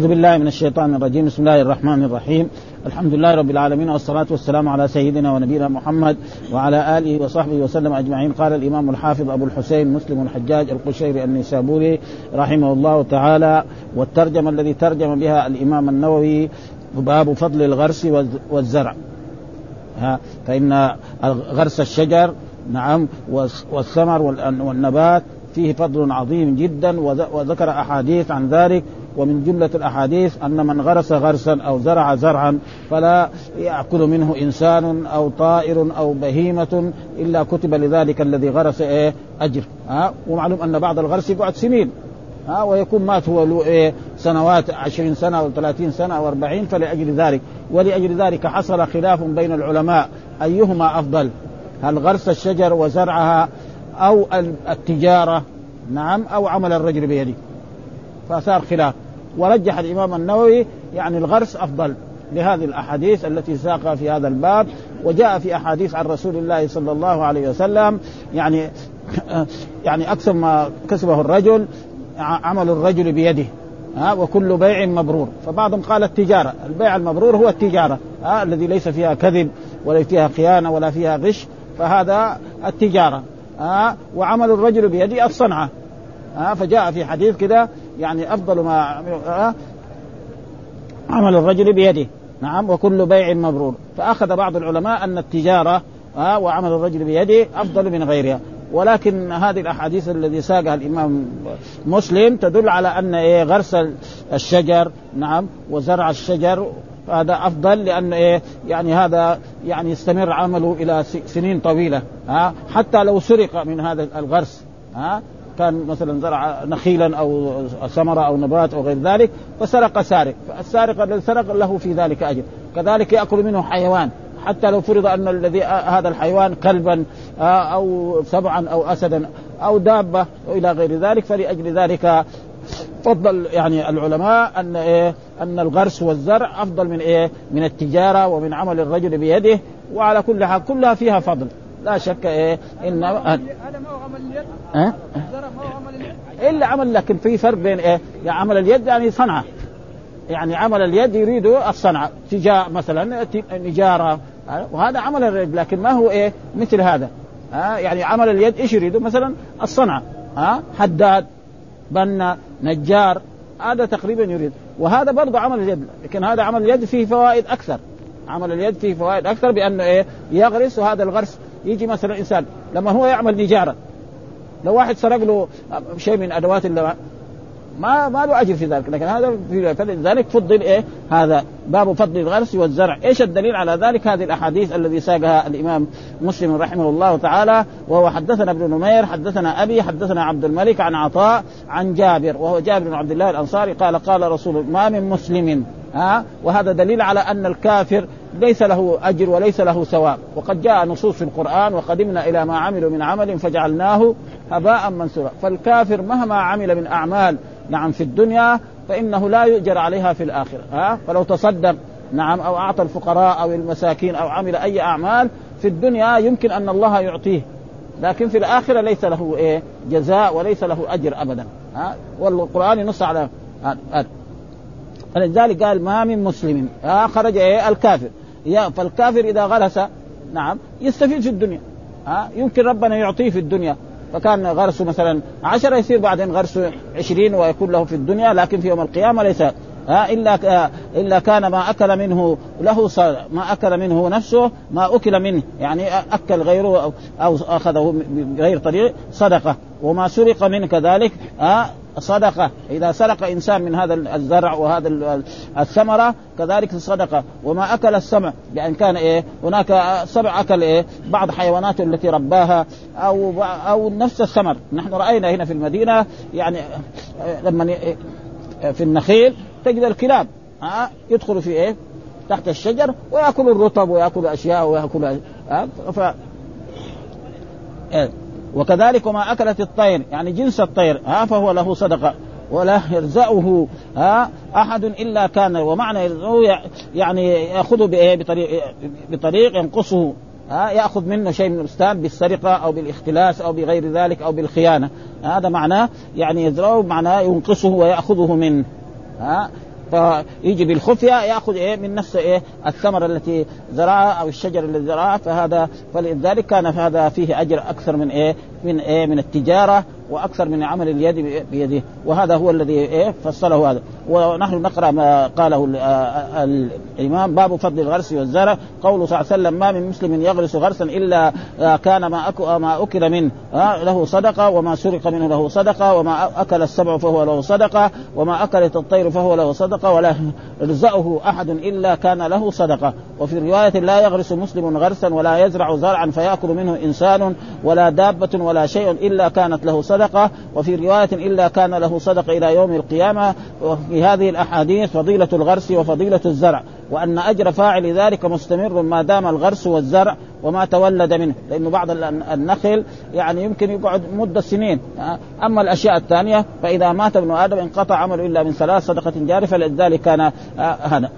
أعوذ بالله من الشيطان الرجيم. بسم الله الرحمن الرحيم. الحمد لله رب العالمين والصلاة والسلام على سيدنا ونبينا محمد وعلى آله وصحبه وسلم أجمعين. قال الإمام الحافظ أبو الحسين مسلم الحجاج القشيري النيسابوري رحمه الله تعالى والترجمة الذي ترجم بها الإمام النووي باب فضل الغرس والزرع. ها فإن غرس الشجر نعم والثمر والنبات فيه فضل عظيم جدا وذكر أحاديث عن ذلك ومن جملة الأحاديث أن من غرس غرسا أو زرع زرعا فلا يأكل منه إنسان أو طائر أو بهيمة إلا كتب لذلك الذي غرس إيه أجر. ها؟ ومعلوم أن بعض الغرس يقعد سنين. ها؟ ويكون مات هو له إيه سنوات عشرين سنة أو ثلاثين سنة أو أربعين فلأجل ذلك. ولأجل ذلك حصل خلاف بين العلماء. أيهما أفضل؟ هل غرس الشجر وزرعها أو التجارة؟ نعم أو عمل الرجل بيده. فصار خلاف. ورجح الإمام النووي يعني الغرس أفضل لهذه الأحاديث التي ساقها في هذا الباب وجاء في أحاديث عن رسول الله صلى الله عليه وسلم يعني يعني أكثر ما كسبه الرجل عمل الرجل بيده ها وكل بيع مبرور. فبعضهم قال التجارة البيع المبرور هو التجارة ها الذي ليس فيها كذب ولا فيها خيانة ولا فيها غش فهذا التجارة ها وعمل الرجل بيده الصنعة ها فجاء في حديث كذا يعني أفضل ما عمل الرجل بيده. نعم وكل بيع مبرور. فأخذ بعض العلماء أن التجارة ها وعمل الرجل بيده أفضل من غيرها. ولكن هذه الأحاديث الذي ساقها الإمام مسلم تدل على أن إيه غرس الشجر. نعم وزرع الشجر. هذا أفضل لأن إيه يعني هذا يعني يستمر عمله إلى سنين طويلة. ها حتى لو سرق من هذا الغرس. ها كان مثلا زرع نخيلا أو ثمرة أو نبات أو غير ذلك فسرق سارق. فالسارق الذي سرق له في ذلك اجر كذلك يأكل منه حيوان. حتى لو فرض أن الذي هذا الحيوان كلبا أو سبعا أو اسدا أو دابة والى غير ذلك فلأجل ذلك فضل يعني العلماء أن إيه أن الغرس والزرع أفضل من إيه من التجارة ومن عمل الرجل بيده وعلى كل حال كلها فيها فضل. لا شك إيه ان هذا ما هو عمل اليد؟ ها؟ إلا عمل لكن في فرق بين إيه؟ يعني عمل اليد يعني صنعة يعني عمل اليد يريد الصنعة تجاه مثلا نجارة وهذا عمل اليد لكن ما هو إيه؟ مثل هذا ها يعني عمل اليد إيش يريد؟ مثلا الصنعة ها حداد بنا نجار هذا تقريبا يريد وهذا برضه عمل اليد لكن هذا عمل اليد فيه فوائد أكثر عمل اليد فيه فوائد أكثر بأنه إيه يغرس وهذا الغرس يجي مثلا إنسان لما هو يعمل نجارة لو واحد سرق له شيء من أدوات اللي ما ما له أجر في ذلك لكن هذا في فلذلك فضل إيه؟ هذا باب فضل الغرس والزرع. إيش الدليل على ذلك؟ هذه الأحاديث الذي ساقها الإمام مسلم رحمه الله تعالى وهو حدثنا ابن نمير حدثنا أبي حدثنا عبد الملك عن عطاء عن جابر وهو جابر بن عبد الله الأنصاري قال قال رسول ما من مسلم ها؟ وهذا دليل على أن الكافر ليس له أجر وليس له ثواب. وقد جاء نصوص في القرآن وقدمنا إلى ما عملوا من عمل فجعلناه هباء منثورا. فالكافر مهما عمل من أعمال نعم في الدنيا فإنه لا يؤجر عليها في الآخرة ها؟ فلو تصدق نعم أو أعطى الفقراء أو المساكين أو عمل أي أعمال في الدنيا يمكن أن الله يعطيه. لكن في الآخرة ليس له إيه؟ جزاء وليس له أجر ابدا ها؟ والقرآن ينص على هذا. فلذلك قال ما من مسلم. ها خرج إيه الكافر. يا فالكافر إذا غرس نعم يستفيد في الدنيا. ها يمكن ربنا يعطيه في الدنيا. فكان غرسه مثلا عشرة يصير بعدين غرسه عشرين ويكون له في الدنيا لكن في يوم القيامة ليس. ها إلا إلا كان ما أكل منه له ما أكل منه نفسه ما أكل منه. يعني أكل غيره أو, أو أخذه بغير طريق صدقة. وما سرق منه كذلك ها صدقة إذا سرق إنسان من هذا الزرع وهذا الثمرة كذلك الصدقة. وما أكل السمع بأن كان إيه؟ هناك سبع أكل إيه؟ بعض حيواناته التي رباها أو أو نفس الثمر. نحن رأينا هنا في المدينة يعني لما في النخيل تجد الكلاب ها يدخلوا في إيه؟ تحت الشجر ويأكل الرطب ويأكل أشياء ويأكل ف إيه وكذلك ما أكلت الطير يعني جنس الطير ها فهو له صدقة. ولا يرزقه ها أحد إلا كان ومعنى يرزقه يعني يأخذه بإيه؟ بطريق بطريق ينقصه ها يأخذ منه شيء من البستان بالسرقة أو بالاختلاس أو بغير ذلك أو بالخيانة. هذا معناه يعني يزرعه معناه ينقصه ويأخذه منه ها. فيجي بالخفية يأخذ إيه من نفس إيه الثمرة التي زرعها أو الشجر الذي زرعها فهذا فلذلك كان هذا فيه أجر أكثر من إيه من إيه من التجارة. وأكثر من عمل اليد بيده. وهذا هو الذي إيه فصله هذا. ونحن نقرأ ما قاله الإمام باب فضل الغرس والزرع. قوله صلى الله عليه وسلم ما من مسلم يغرس غرسا إلا كان ما ما أكل منه. له صدقة وما سرق منه له صدقة وما أكل السبع فهو له صدقة وما أكلت الطير فهو له صدقة ولا يرزقه أحد إلا كان له صدقة. وفي رواية لا يغرس مسلم غرسا ولا يزرع زرعا فيأكل منه إنسان ولا دابة ولا شيء إلا كانت له صدقة. وفي رواية إلا كان له صدقة إلى يوم القيامة. وفي هذه الأحاديث فضيلة الغرس وفضيلة الزرع وأن أجر فاعل ذلك مستمر ما دام الغرس والزرع وما تولد منه. لأنه بعض النخل يعني يمكن يقعد مدة سنين. أما الأشياء الثانية فإذا مات ابن آدم انقطع عمله إلا من ثلاث صدقة جاريه فلذلك كان هذا.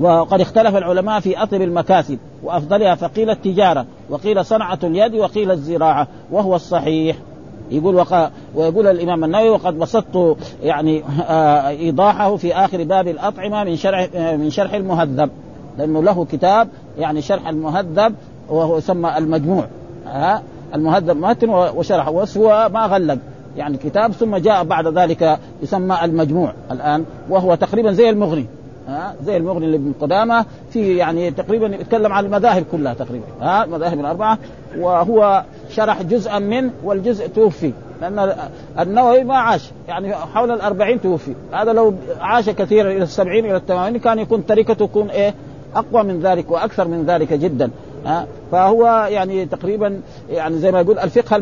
وقد اختلف العلماء في اطيب المكاسب وأفضلها فقيل التجارة وقيل صنعة اليد وقيل الزراعة وهو الصحيح. يقول وقا ويقول الإمام النووي وقد بسطت يعني آه إيضاحه في آخر باب الأطعمة من شرح آه من شرح المهذب لأنه له كتاب يعني شرح المهذب وهو يسمى المجموع آه المهذب متن وشرح وهو ما غلق يعني كتاب ثم جاء بعد ذلك يسمى المجموع الآن وهو تقريبا زي المغني. ها؟ زي المغني لابن قدامة في يعني تقريبا يتكلم عن المذاهب كلها تقريبا ها؟ المذاهب الأربعة وهو شرح جزءا منه والجزء توفي لأن النووي ما عاش يعني حول الأربعين توفي. هذا لو عاش كثيرا إلى السبعين إلى الثمانين كان يكون تركته تكون إيه؟ أقوى من ذلك وأكثر من ذلك جدا. ها؟ فهو يعني تقريبا يعني زي ما يقول الفقه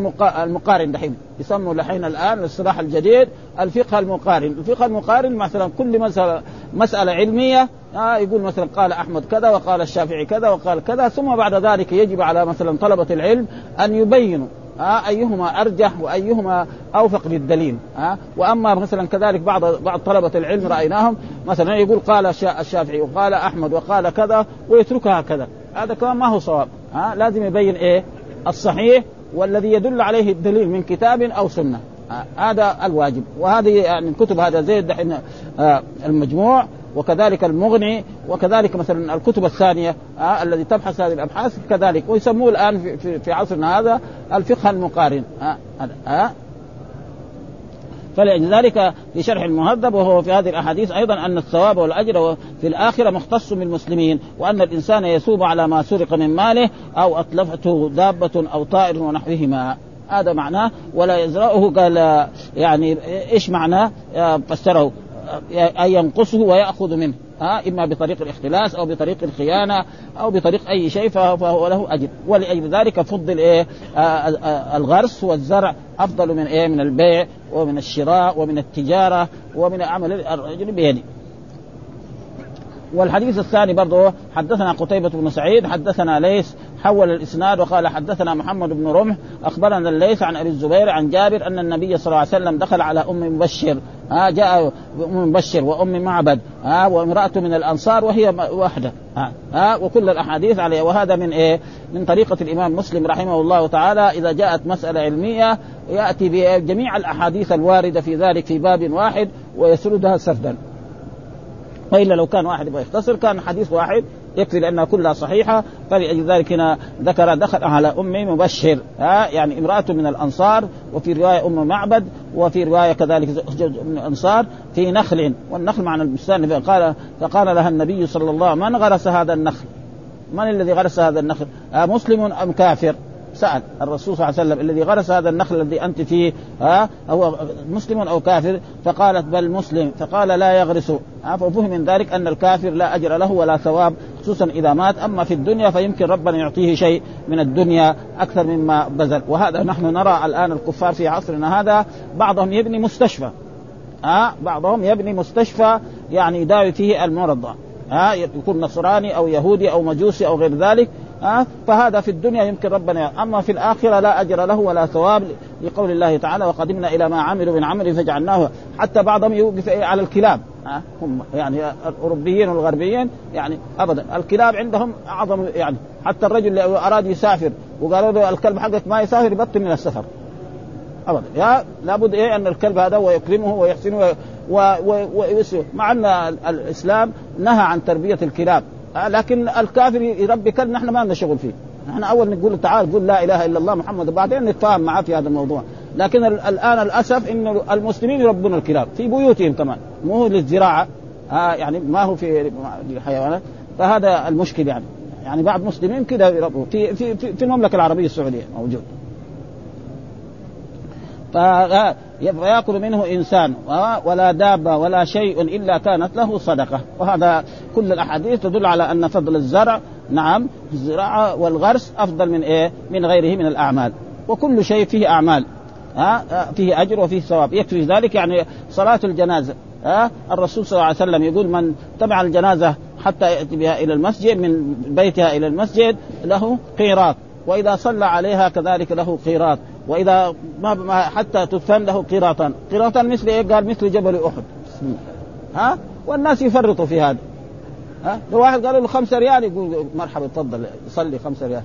المقارن دحين. يسموا الحين الآن الاصطلاح الجديد الفقه المقارن، الفقه المقارن مثلا كل مسألة مسألة علمية آه يقول مثلا قال أحمد كذا وقال الشافعي كذا وقال كذا ثم بعد ذلك يجب على مثلا طلبة العلم أن يبينوا آه أيهما أرجح وأيهما أوفق للدليل آه وأما مثلا كذلك بعض بعض طلبة العلم رأيناهم مثلا يقول قال الشافعي وقال أحمد وقال كذا ويتركها كذا. هذا كمان ما هو صواب. ها؟ لازم يبين إيه؟ الصحيح والذي يدل عليه الدليل من كتاب أو سنة. هذا الواجب. وهذه يعني الكتب هذا زي دحين آه المجموع. وكذلك المغني. وكذلك مثلا الكتب الثانية آه الذي تبحث هذه الأبحاث كذلك. ويسموه الآن في, في, في عصرنا هذا الفقه المقارن. آه آه فلذلك في شرح المهذب وهو في هذه الأحاديث أيضا أن الثواب والأجر في الآخرة مختص بالمسلمين وأن الإنسان يثوب على ما سرق من ماله أو أتلفته دابة أو طائر ونحوهما. هذا معناه ولا يزرعه قال يعني إيش معناه؟ فسره أن ينقصه ويأخذ منه. ها إما بطريق الاختلاس أو بطريق الخيانة أو بطريق أي شيء فهو له أجر. ولأجل ذلك فضل إيه؟ الغرس والزرع أفضل من إيه؟ من البيع ومن الشراء ومن التجارة ومن عمل الرجل بيده. والحديث الثاني برضه حدثنا قتيبة بن سعيد حدثنا ليس حول الإسناد وقال حدثنا محمد بن رمح أخبرنا الليث عن أبي الزبير عن جابر أن النبي صلى الله عليه وسلم دخل على أم مبشر. ها جاء أم مبشر وأم معبد. ها وامرأة من الأنصار وهي واحدة. ها, ها وكل الأحاديث عليه وهذا من إيه؟ من طريقة الإمام مسلم رحمه الله تعالى. إذا جاءت مسألة علمية يأتي بجميع الأحاديث الواردة في ذلك في باب واحد ويسردها سردا. وإلا لو كان واحد يبغى يختصر كان حديث واحد يكفي لأنها كلها صحيحة فلأجل ذلك هنا ذكر دخل على أم مبشر. ها يعني امرأة من الأنصار وفي رواية أم معبد وفي رواية كذلك زوج من الأنصار في نخل. والنخل معنى البستان قال فقال لها النبي صلى الله عليه وسلم من غرس هذا النخل؟ من الذي غرس هذا النخل؟ مسلم أم كافر؟ سأل الرسول صلى الله عليه وسلم الذي غرس هذا النخل الذي أنت فيه ها هو مسلم أو كافر؟ فقالت بل مسلم. فقال لا يغرس. ففهم من ذلك أن الكافر لا أجر له ولا ثواب. خصوصا إذا مات. أما في الدنيا فيمكن ربنا يعطيه شيء من الدنيا أكثر مما بذل. وهذا نحن نرى الآن الكفار في عصرنا هذا. بعضهم يبني مستشفى. ها بعضهم يبني مستشفى يعني يداوي فيه المرضى. ها يكون نصراني أو يهودي أو مجوسي أو غير ذلك. ها فهذا في الدنيا يمكن ربنا أما في الآخرة لا أجر له ولا ثواب لقول الله تعالى وقدمنا إلى ما عملوا من عمل فجعلناه. حتى بعضهم يوقف على الكلاب. ها؟ هم يعني الأوروبيين والغربيين يعني أبدا. الكلاب عندهم أعظم يعني حتى الرجل لو أراد يسافر وقالوا له الكلب حقك ما يسافر يبطل من السفر. أبدا. يا لابد إيه أن الكلب هذا ويكرمه ويحسنه و... و... مع أن الإسلام نهى عن تربية الكلاب. لكن الكافر يربي كلب نحن ما لنا شغل فيه. نحن أول نقول تعال قل لا إله إلا الله محمد وبعدين نتفاهم معاه في هذا الموضوع. لكن الآن للاسف إن المسلمين يربون الكلاب في بيوتهم كمان مو للزراعة آه يعني ما هو في الحيوانات فهذا المشكل يعني. يعني بعض المسلمين كذا يربوا في في في المملكة العربية السعودية موجود. فيأكل منه إنسان ولا دابة ولا شيء إلا كانت له صدقة. وهذا كل الأحاديث تدل على أن فضل الزرع نعم الزراعة والغرس أفضل من إيه؟ من غيره من الأعمال. وكل شيء فيه أعمال. ها؟ فيه أجر وفيه ثواب. يكفي ذلك يعني صلاة الجنازة. ها؟ الرسول صلى الله عليه وسلم يقول من تبع الجنازة حتى يأتي بها إلى المسجد من بيتها إلى المسجد له قيراط. وإذا صلى عليها كذلك له قيراط. وإذا ما حتى تدفن له قيراطان. قيراطان مثل إيه؟ قال مثل جبل أحد. ها؟ والناس يفرطوا في هذا. ها؟ لو واحد قالوا له خمسة ريال يقول مرحبا تفضل صلي خمسة ريال.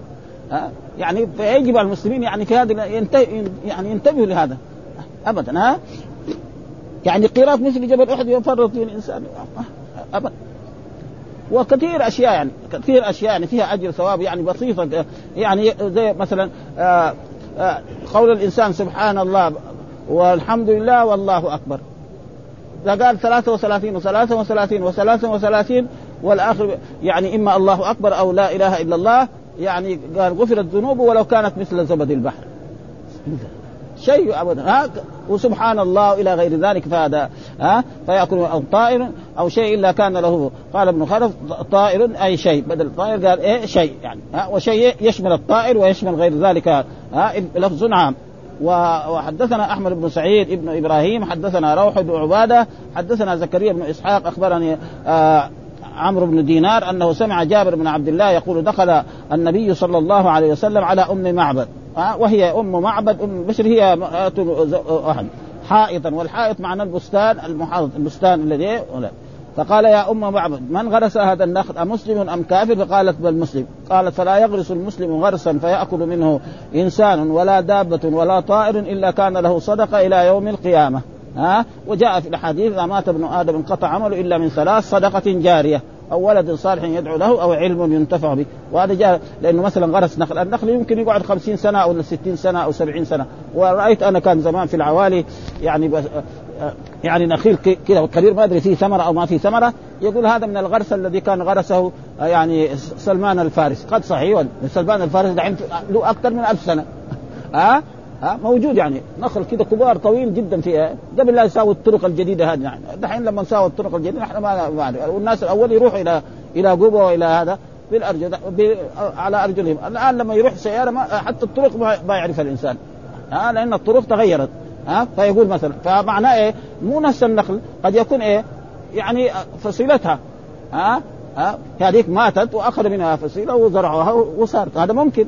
ها؟ يعني فيجب على المسلمين يعني في هذا يعني ينتبهوا لهذا. ابدا ها؟ يعني قيراط مثل جبل أحد يفرط في الإنسان. ابدا. وكثير أشياء يعني كثير أشياء يعني فيها أجر ثواب يعني بسيطة. يعني زي مثلا آه آه، قول الإنسان سبحان الله والحمد لله والله أكبر. إذا قال 33 و33 و33 و33 والآخر يعني إما الله أكبر أو لا إله إلا الله يعني قال غفرت ذنوبه ولو كانت مثل زبد البحر. شيء ابدا. ها؟ وسبحان الله إلى غير ذلك فهذا ها؟ فيأكل أو طائر أو شيء إلا كان له. قال ابن خلف طائر أي شيء. بدل طائر قال إيه؟ شيء يعني. ها؟ وشيء يشمل الطائر ويشمل غير ذلك. ها؟ لفظ عام. وحدثنا أحمد بن سعيد ابن إبراهيم حدثنا روح بن عبادة حدثنا زكريا بن إسحاق أخبرني آه عمرو بن دينار أنه سمع جابر بن عبد الله يقول دخل النبي صلى الله عليه وسلم على أم معبد. وهي أم معبد أم بشر هي أهل حائطا والحائط معنى البستان المحاط البستان الذي فقال يا أم معبد من غرس هذا النخل؟ أمسلم أم كافر؟ فقالت بل مسلم. قالت فلا يغرس المسلم غرسا فيأكل منه إنسان ولا دابة ولا طائر إلا كان له صدقة إلى يوم القيامة. ها؟ وجاء في الأحاديث إذا مات ابن آدم انقطع عمله إلا من ثلاث صدقة جارية أو ولد صالح يدعو له أو علم ينتفع به. وهذا جاء لأنه مثلا غرس نخل. النخل يمكن يقعد خمسين سنة أو ستين سنة أو سبعين سنة. ورأيت أنا كان زمان في العوالي يعني بس يعني نخيل كذا كبير ما أدري فيه ثمرة أو ما فيه ثمرة يقول هذا من الغرس الذي كان غرسه يعني سلمان الفارس. قد صحيح سلمان الفارس له أكثر من ألف سنة. ها؟ ها موجود يعني. نخل كذا كبار طويل جدا في قبل لا يساوي الطرق الجديدة هذه يعني. دحين لما نساوي الطرق الجديدة إحنا ما نعرف والناس الأول يروحوا إلى إلى قبه والى هذا بالارجل على أرجلهم. الآن لما يروح سيارة ما حتى الطرق ما يعرفها الإنسان. ها لأن الطرق تغيرت. ها فيقول مثلا فمعناه إيه؟ مو نفس النخل قد يكون إيه؟ يعني فصيلتها. ها ها هذيك ماتت وأخذ منها فصيلة وزرعوها وصارت. هذا ممكن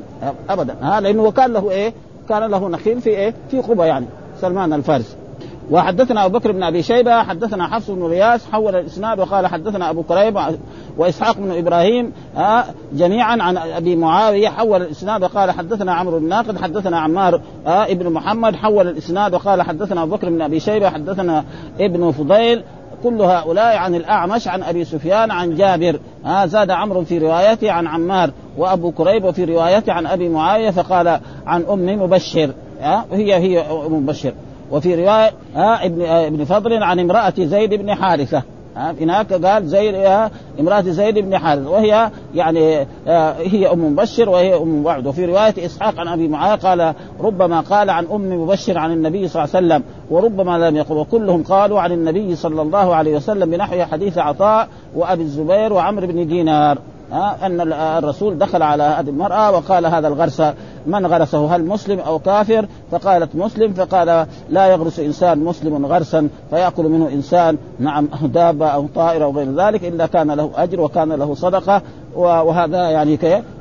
ابدا. ها لأنه كان له إيه؟ كان له نخيل في إيه؟ في قبى يعني سلمان الفارسي. وحدثنا أبو بكر بن أبي شيبة حدثنا حفص بن غياث حول الإسناد وقال حدثنا أبو كريب وإسحاق بن إبراهيم آه جميعا عن أبي معاوية حول الإسناد وقال حدثنا عمرو بن ناقد حدثنا عمار آه ابن محمد حول الإسناد وقال حدثنا أبو بكر بن أبي شيبة حدثنا ابن فضيل كل هؤلاء عن الأعمش عن أبي سفيان عن جابر. آه زاد عمرو في روايته عن عمار وأبو كريب وفي روايته عن أبي معاوية فقال عن أم مبشر. آه هي هي أم مبشر. وفي رواية آه ابن ابن فضل عن امرأة زيد بن حارثة. هناك قال زيد امرأة زيد بن حارث وهي يعني آه، هي أم مبشر وهي أم وعد. وفي رواية إسحاق عن أبي معاوية قال ربما قال عن أم مبشر عن النبي صلى الله عليه وسلم وربما لم يقل. وكلهم قالوا عن النبي صلى الله عليه وسلم بنحو حديث عطاء وأبي الزبير وعمرو بن دينار. أن الرسول دخل على هذه المرأة وقال هذا الغرس من غرسه هل مسلم أو كافر؟ فقالت مسلم فقال لا يغرس إنسان مسلم غرسا فيأكل منه إنسان نعم دابة أو طائر أو غير ذلك إلا كان له أجر وكان له صدقة وهذا يعني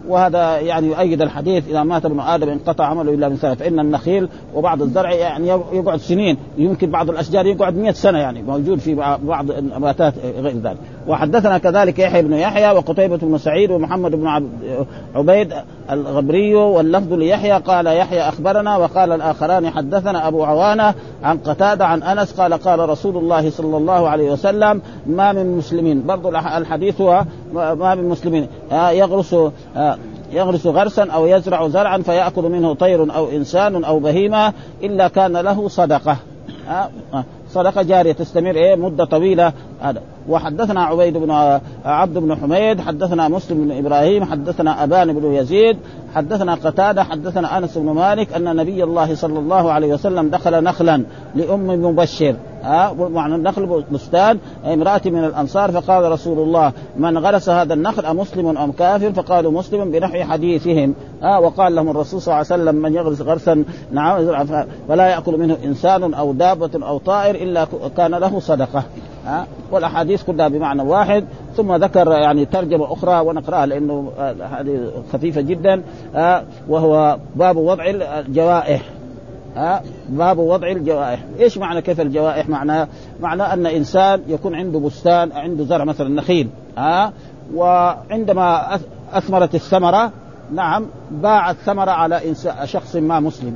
وهذا يعني يؤيد الحديث إذا مات ابن آدم انقطع عمله إلا من سنه فإن النخيل وبعض الزرع يعني يقعد سنين يمكن بعض الأشجار يقعد 100 سنة يعني موجود في بعض النباتات غير ذلك. وحدثنا كذلك يحيى بن يحيى وقتيبة بن سعيد ومحمد بن عبيد الغبري واللفظ ليحيى قال يحيى أخبرنا وقال الآخران حدثنا أبو عوانة عن قتادة عن أنس قال قال رسول الله صلى الله عليه وسلم ما من مسلمين. برضو الحديث هو ما من مسلمين يغرس يغرس غرسا أو يزرع زرعا فيأكل منه طير أو إنسان أو بهيمة إلا كان له صدقة. صدقة جارية تستمر إيه مدة طويلة. هذا. وحدثنا عبيد بن عبد بن حميد حدثنا مسلم بن إبراهيم حدثنا أبان بن يزيد حدثنا قتادة حدثنا أنس بن مالك أن نبي الله صلى الله عليه وسلم دخل نخلا لأم مبشر. ها معنى النخل بستان امرأة من الأنصار فقال رسول الله من غرس هذا النخل أمسلم أم كافر؟ فقالوا مسلم بنحو حديثهم. ها وقال لهم الرسول صلى الله عليه وسلم من يغرس غرسا نعم فلا يأكل منه إنسان أو دابة أو طائر إلا كان له صدقة. ها والأحاديث كلها بمعنى واحد. ثم ذكر يعني ترجمة أخرى ونقرأها لأنه هذه خفيفة جدا. وهو باب وضع الجوائح. ها باب وضع الجوائح، إيش معنى كيف الجوائح؟ معنى معنى أن إنسان يكون عنده بستان عنده زرع مثلا نخيل ها وعندما أثمرت الثمرة نعم باع الثمره على شخص ما مسلم.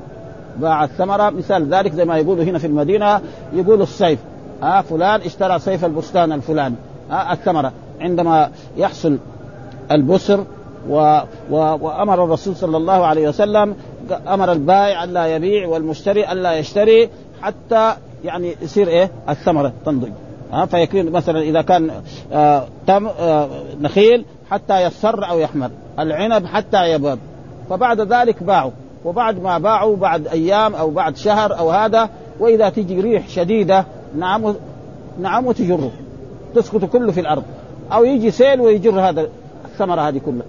باع الثمره مثال ذلك زي ما يقولوا هنا في المدينة يقولوا السيف ها فلان اشترى سيف البستان الفلاني ها الثمرة. عندما يحصل البسر و... و... وأمر الرسول صلى الله عليه وسلم أمر البائع الا يبيع والمشتري الا يشتري حتى يعني يصير إيه؟ الثمرة تنضج. ها؟ فيكون مثلا إذا كان آه تم آه نخيل حتى يصفر أو يحمر. العنب حتى يباب فبعد ذلك باعوا. وبعد ما باعوا بعد أيام أو بعد شهر أو هذا وإذا تجي ريح شديدة نعم نعم وتجره تسقط كله في الأرض. أو يجي سيل ويجر هذا الثمرة هذه كلها.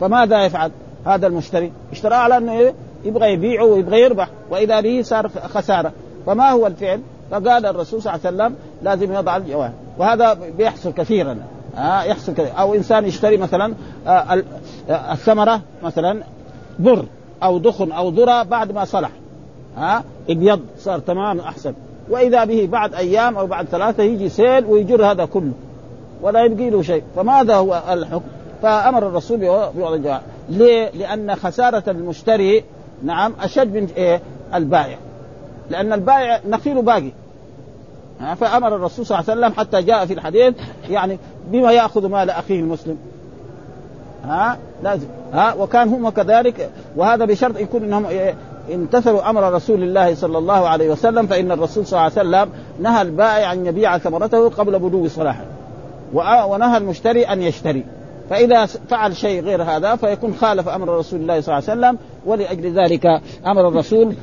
فماذا يفعل؟ هذا المشتري. اشترى على أنه إيه؟ يبغى يبيعه ويبغى يربح. وإذا به صار خسارة. فما هو الفعل؟ فقال الرسول صلى الله عليه وسلم لازم يضع الجواهر وهذا بيحصل كثيرا. آه يحصل كثير أو إنسان يشتري مثلا آه الثمرة مثلا بر أو دخن أو ذرة بعد ما صلح. ها آه ابيض صار تمام أحسن. وإذا به بعد أيام أو بعد ثلاثة يجي سيل ويجر هذا كله. ولا يبقي له شيء. فماذا هو الحكم؟ فأمر الرسول بوضع الجواب. ليه؟ لأن خسارة المشتري نعم أشد من إيه؟ البائع. لأن البائع نخيله باقي. فأمر الرسول صلى الله عليه وسلم حتى جاء في الحديث يعني بما يأخذ مال أخيه المسلم. ها لازم. ها وكان هم كذلك وهذا بشرط يكون إنهم امتثلوا أمر رسول الله صلى الله عليه وسلم فإن الرسول صلى الله عليه وسلم نهى البائع أن يبيع ثمرته قبل بدو صلاحه. ونهى المشتري أن يشتري. فإذا فعل شيء غير هذا فيكون خالف أمر رسول الله صلى الله عليه وسلم ولأجل ذلك أمر الرسول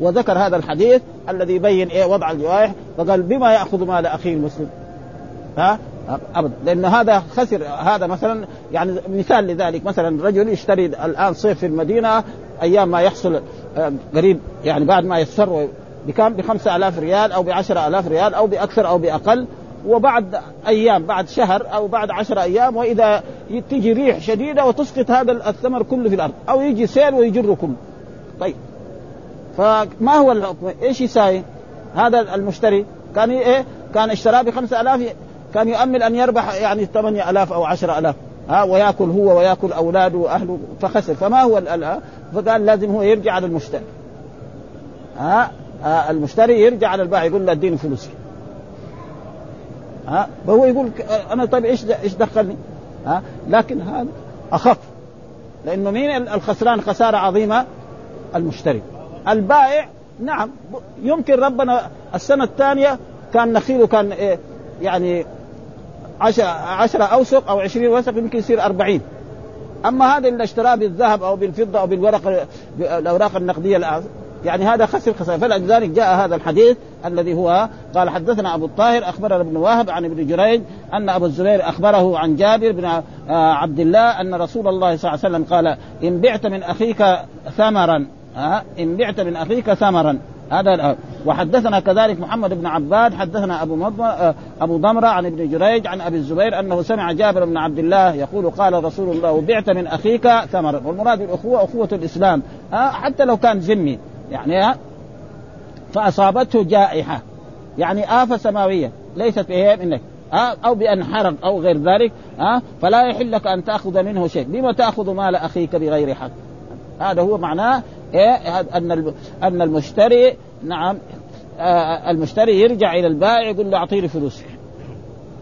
وذكر هذا الحديث الذي يبين إيه وضع الجوائح فقال بما يأخذ مال اخيه المسلم؟ ها؟ أبدا. لأن هذا خسر هذا مثلا يعني مثال لذلك مثلا رجل يشتري الآن صيف في المدينة أيام ما يحصل قريب يعني بعد ما يسر بكم بخمسة آلاف ريال أو بعشرة آلاف ريال أو بأكثر أو بأقل. وبعد أيام بعد شهر أو بعد عشرة أيام وإذا تيجي ريح شديدة وتسقط هذا الثمر كله في الأرض أو يجي سيل ويجره كله طيب. فما هو الحكم إيش يساوي؟ هذا المشتري كان إيه؟ كان اشتراه بخمسة آلاف كان يؤمل أن يربح يعني ثمانية آلاف أو عشرة آلاف. ها ويأكل هو ويأكل أولاده وأهله فخسر. فما هو فقال لازم هو يرجع على المشتري ها؟ آه المشتري يرجع على البائع يقول له اديني فلوسي. ها؟ فهو يقول أنا طيب إيش إيش دخلني؟ ها؟ لكن هذا أخف. لأنه مين الخسران؟ خسارة عظيمة المشتري. البائع نعم يمكن ربنا السنة الثانية كان نخيله كان إيه يعني عشرة, عشرة أوسق أو عشرين وسق يمكن يصير أربعين. أما هذا اللي اشتراه بالذهب أو بالفضة أو بالورق الأوراق النقدية يعني هذا خسر خسر فلذلك جاء هذا الحديث الذي هو قال حدثنا أبو الطاهر أخبرنا ابن واهب عن ابن جريج أن أبو الزبير أخبره عن جابر بن عبد الله أن رسول الله صلى الله عليه وسلم قال إن بعت من أخيك ثمرا إن بعت من أخيك ثمرا. هذا وحدثنا كذلك محمد بن عباد حدثنا أبو مضمر أبو ضمرة عن ابن جريج عن أبي الزبير أنه سمع جابر بن عبد الله يقول قال رسول الله بعت من أخيك ثمرا. والمراد الأخوة أخوة الإسلام حتى لو كان ذمي يعني فأصابته جائحة. يعني آفة سماوية. ليست إيه منك أو بأن حرق أو غير ذلك. ها فلا يحل لك أن تأخذ منه شيء، بما تأخذ مال أخيك بغير حق؟ هذا هو معناه إيه أن أن المشتري نعم آه المشتري يرجع إلى البائع يقول له أعطيني فلوسي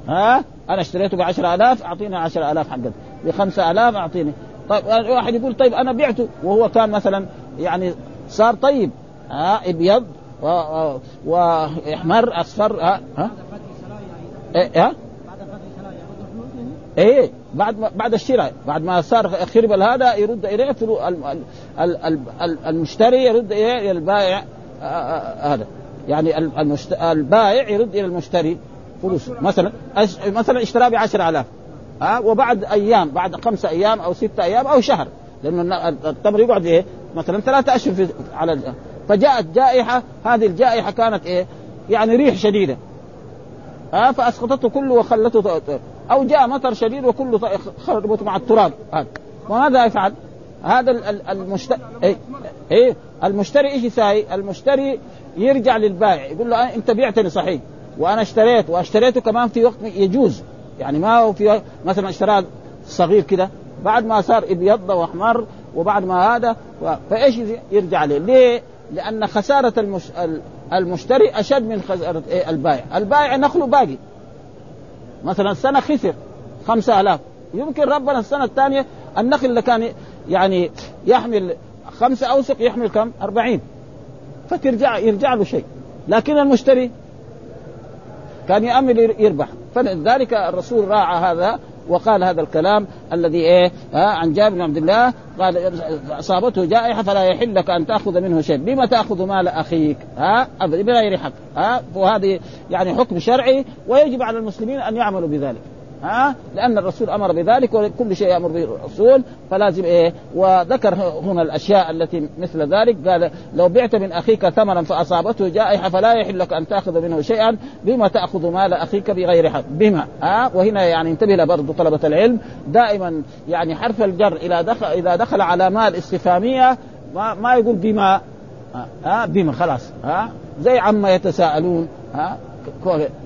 ها أنا اشتريته ب 10000 أعطيني 10000 حقك. ب 5000 أعطيني. طيب واحد يقول طيب أنا بعته. وهو كان مثلا يعني صار طيب. ها إبيض. واحمر أصفر ها؟ ها؟ إيه ها؟ إيه بعد ما بعد الشراء بعد ما صار خرب هذا يرد إليه المشتري يرد إليه البائع آه، آه، هذا. يعني البائع يرد إلى المشتري فلوسه مثلا مثلا اشتراه ب 10000 ها؟ وبعد أيام بعد خمسة أيام أو ستة أيام أو شهر لأنه التمر يقعد إيه؟ مثلا ثلاثة أشهر على فجاءت جائحة هذه الجائحة كانت إيه يعني ريح شديدة ها فأسقطته كله وخلته أو جاء مطر شديد وكله خربته مع التراب هذا وماذا يفعل؟ هذا المشتري إيه؟ إيه؟ المشتري إيش يساوي؟ المشتري يرجع للبائع يقول له أنت بعتني صحيح وأنا اشتريت وأشتريته كمان في وقت يجوز يعني ما هو في مثلا اشتراه صغير كده بعد ما صار إبيض وأحمر وبعد ما هذا فإيش يرجع له؟ ليه؟ لأن خسارة المش... المشتري أشد من خسارة إيه البائع، البائع نخله باقي. مثلا السنة خسر خمسة آلاف. يمكن ربنا السنة الثانية النخل اللي كان يعني يحمل خمسة أوسق يحمل كم؟ أربعين. فترجع يرجع له شيء. لكن المشتري كان يأمل يربح. فلذلك الرسول راعى هذا وقال هذا الكلام الذي إيه ها عن جابر بن عبد الله قال أصابته جائحة فلا يحل لك أن تأخذ منه شيء، بما تأخذ مال أخيك؟ ها بغير حق، ها وهذه يعني حكم شرعي ويجب على المسلمين أن يعملوا بذلك. ها؟ لأن الرسول أمر بذلك وكل شيء يأمر به الرسول فلازم إيه؟ وذكر هنا الأشياء التي مثل ذلك. قال لو بعت من أخيك ثمرا فأصابته جائحة فلا يحل لك أن تأخذ منه شيئا بما تأخذ مال أخيك بغير حق. بما ها؟ وهنا يعني انتبه برضه طلبة العلم. دائما يعني حرف الجر اذا دخل إذا دخل على مال استفهامية ما, ما يقول بما ها؟ بما خلاص ها؟ زي عما يتساءلون ها؟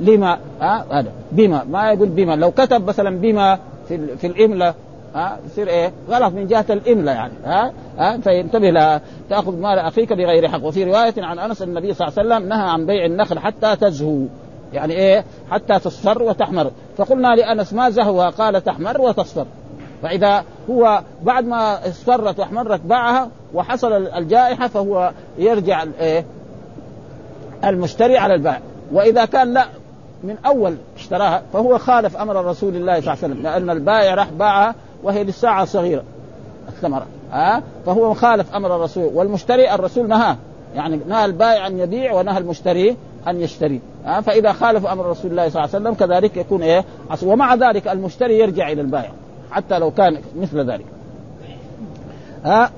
لما ها هذا. بما ما يقول بما. لو كتب مثلا بما في في الاملاء ها يصير إيه؟ غلط من جهة الاملاء يعني ها ها فينتبه لها. تأخذ مال أخيك بغير حق. وفي رواية عن أنس النبي صلى الله عليه وسلم نهى عن بيع النخل حتى تزهو. يعني إيه؟ حتى تصفر وتحمر. فقلنا لأنس ما زهوها قال تحمر وتصفر فإذا هو بعد ما اصفرت واحمرت باعها وحصل الجائحة فهو يرجع إيه؟ المشتري على البائع. وإذا كان لا من أول اشتراها فهو خالف أمر رسول الله صلى الله عليه وسلم لأن البائع راح باعها وهي للساعة صغيره الثمرة. ها؟ أه؟ فهو خالف أمر الرسول. والمشتري الرسول نهاه. يعني نهى البائع أن يبيع ونهى المشتري أن يشتري. ها؟ أه؟ فإذا خالف أمر رسول الله صلى الله عليه وسلم كذلك يكون إيه؟ ومع ذلك المشتري يرجع إلى البائع حتى لو كان مثل ذلك. ها؟ أه؟